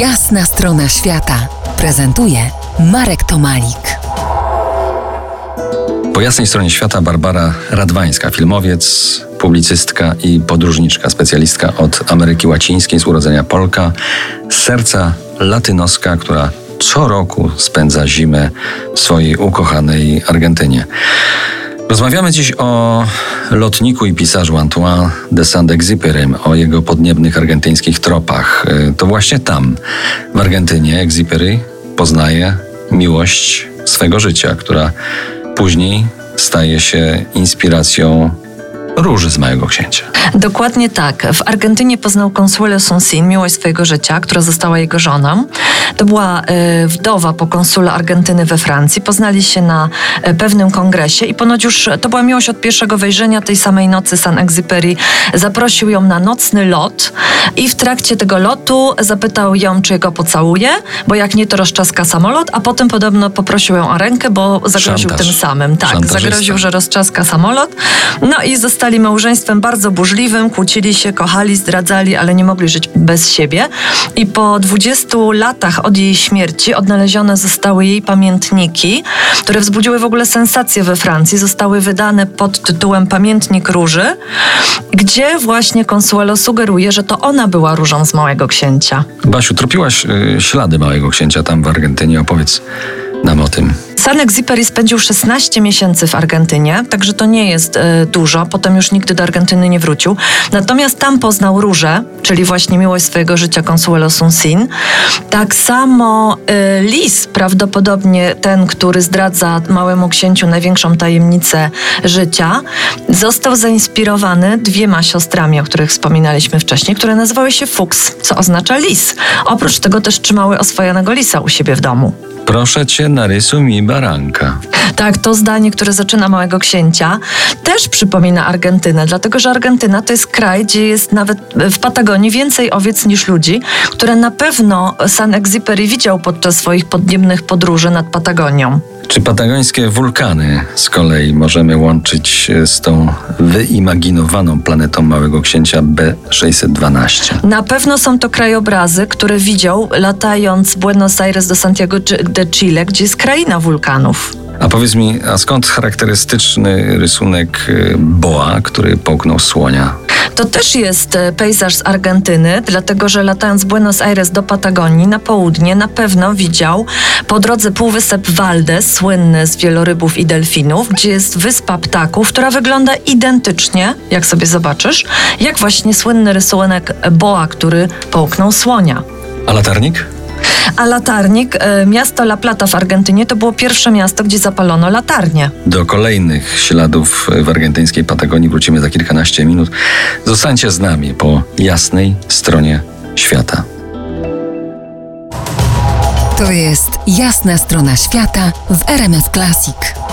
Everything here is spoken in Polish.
Jasna strona świata prezentuje Marek Tomalik. Po jasnej stronie świata Barbara Radwańska, filmowiec, publicystka i podróżniczka, specjalistka od Ameryki Łacińskiej, z urodzenia Polka, z serca latynoska, która co roku spędza zimę w swojej ukochanej Argentynie. Rozmawiamy dziś o lotniku i pisarzu Antoine de Saint-Exupérym, o jego podniebnych argentyńskich tropach. To właśnie tam, w Argentynie, Exupéry poznaje miłość swego życia, która później staje się inspiracją róży z Małego Księcia. Dokładnie tak. W Argentynie poznał Consuelo Sunsin, miłość swojego życia, która została jego żoną. To była y, wdowa po konsule Argentyny we Francji. Poznali się na y, pewnym kongresie i ponoć już to była miłość od pierwszego wejrzenia tej samej nocy. Saint-Exupéry zaprosił ją na nocny lot i w trakcie tego lotu zapytał ją, czy go pocałuje, bo jak nie, to rozczaska samolot, a potem podobno poprosił ją o rękę, bo zagroził Szantaż. tym samym. Tak, zagroził, że rozczaska samolot. No i zostali małżeństwem bardzo burzliwym, kłócili się, kochali, zdradzali, ale nie mogli żyć bez siebie. I po 20 latach od jej śmierci odnalezione zostały jej pamiętniki, które wzbudziły w ogóle sensację we Francji. Zostały wydane pod tytułem Pamiętnik Róży, gdzie właśnie Consuelo sugeruje, że to ona była różą z Małego Księcia. Basiu, tropiłaś y, ślady Małego Księcia tam w Argentynie. Opowiedz nam o tym. Saint-Exupéry spędził 16 miesięcy w Argentynie, także to nie jest e, dużo. Potem już nigdy do Argentyny nie wrócił. Natomiast tam poznał różę, czyli właśnie miłość swojego życia Consuelo Sunsin. Tak samo e, Lis, prawdopodobnie ten, który zdradza małemu księciu największą tajemnicę życia, został zainspirowany dwiema siostrami, o których wspominaliśmy wcześniej, które nazywały się Fuchs, co oznacza lis. Oprócz tego też trzymały oswojonego lisa u siebie w domu. Proszę cię, narysuj mi baranka. Tak, to zdanie, które zaczyna Małego Księcia, też przypomina Argentynę, dlatego że Argentyna to jest kraj, gdzie jest nawet w Patagonii więcej owiec niż ludzi, które na pewno Saint-Exupéry widział podczas swoich podniebnych podróży nad Patagonią. Czy patagońskie wulkany z kolei możemy łączyć e, z tą wyimaginowaną planetą Małego Księcia B612? Na pewno są to krajobrazy, które widział latając z Buenos Aires do Santiago de Chile, gdzie jest kraina wulkanów. A powiedz mi, a skąd charakterystyczny rysunek e, boa, który połknął słonia? To też jest e, pejzaż z Argentyny, dlatego że latając z Buenos Aires do Patagonii na południe na pewno widział po drodze półwysep Valdes, słynny z wielorybów i delfinów, gdzie jest wyspa ptaków, która wygląda identycznie, jak sobie zobaczysz, jak właśnie słynny rysunek boa, który połknął słonia. A latarnik? A latarnik, e, miasto La Plata w Argentynie, to było pierwsze miasto, gdzie zapalono latarnie. Do kolejnych śladów w argentyńskiej Patagonii wrócimy za kilkanaście minut. Zostańcie z nami po jasnej stronie świata. To jest Jasna strona świata w RMS Classic.